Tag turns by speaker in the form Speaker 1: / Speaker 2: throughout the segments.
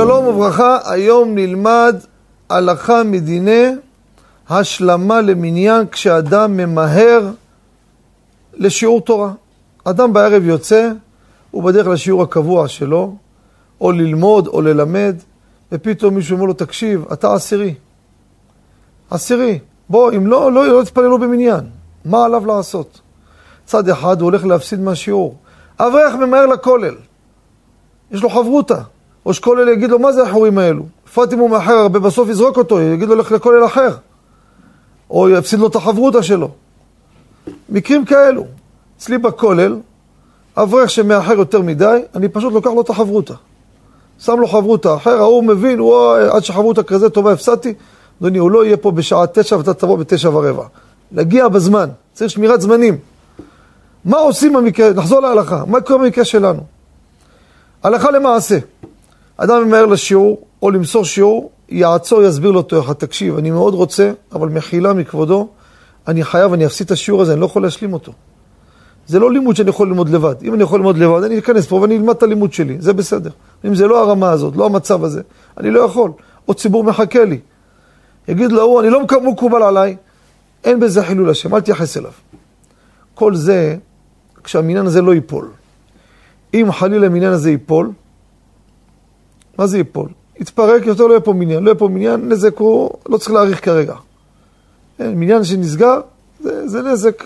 Speaker 1: שלום וברכה, היום נלמד הלכה מדיני השלמה למניין כשאדם ממהר לשיעור תורה. אדם בערב יוצא, הוא בדרך לשיעור הקבוע שלו, או ללמוד או ללמד, ופתאום מישהו אומר לו, תקשיב, אתה עשירי. עשירי. בוא, אם לא, לא, לא במניין. מה עליו לעשות? צד אחד הוא הולך להפסיד מהשיעור. אברך ממהר לכולל. יש לו חברותה. או שכולל יגיד לו, מה זה החורים האלו? בפרט אם הוא מאחר הרבה, בסוף יזרוק אותו, יגיד לו, לך לכולל אחר. או יפסיד לו את החברותה שלו. מקרים כאלו. אצלי בכולל, אברך שמאחר יותר מדי, אני פשוט לוקח לו את החברותה. שם לו חברותה אחר, ההוא מבין, וואי, עד שחברותה כזה טובה הפסדתי. אדוני, הוא לא יהיה פה בשעה תשע ואתה תבוא בתשע ורבע. להגיע בזמן, צריך שמירת זמנים. מה עושים במקרה, נחזור להלכה, מה קורה במקרה שלנו? הלכה למעשה, אדם ממהר לשיעור, או למסור שיעור, יעצור, יסביר לו אותו אחד, תקשיב, אני מאוד רוצה, אבל מחילה מכבודו, אני חייב, אני אפסיד את השיעור הזה, אני לא יכול להשלים אותו. זה לא לימוד שאני יכול ללמוד לבד. אם אני יכול ללמוד לבד, אני אכנס פה ואני אלמד את הלימוד שלי, זה בסדר. אם זה לא הרמה הזאת, לא המצב הזה, אני לא יכול. עוד ציבור מחכה לי. יגיד לו, אני לא מקובל עליי, אין בזה חילול השם, אל תייחס אליו. כל זה, כשהמניין הזה לא ייפול. אם חלילה המניין הזה ייפול, מה זה ייפול? יתפרק, יותר לא יהיה פה מניין. לא יהיה פה מניין, נזק הוא, לא צריך להאריך כרגע. מניין שנסגר, זה, זה נזק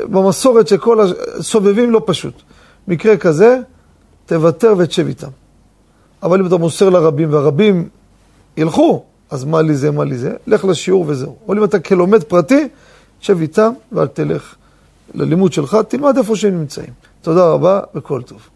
Speaker 1: במסורת שכל הסובבים לא פשוט. מקרה כזה, תוותר ותשב איתם. אבל אם אתה מוסר לרבים והרבים ילכו, אז מה לי זה, מה לי זה, לך לשיעור וזהו. אבל אם אתה כלומד פרטי, תשב איתם ואל תלך ללימוד שלך, תלמד איפה שהם נמצאים. תודה רבה וכל טוב.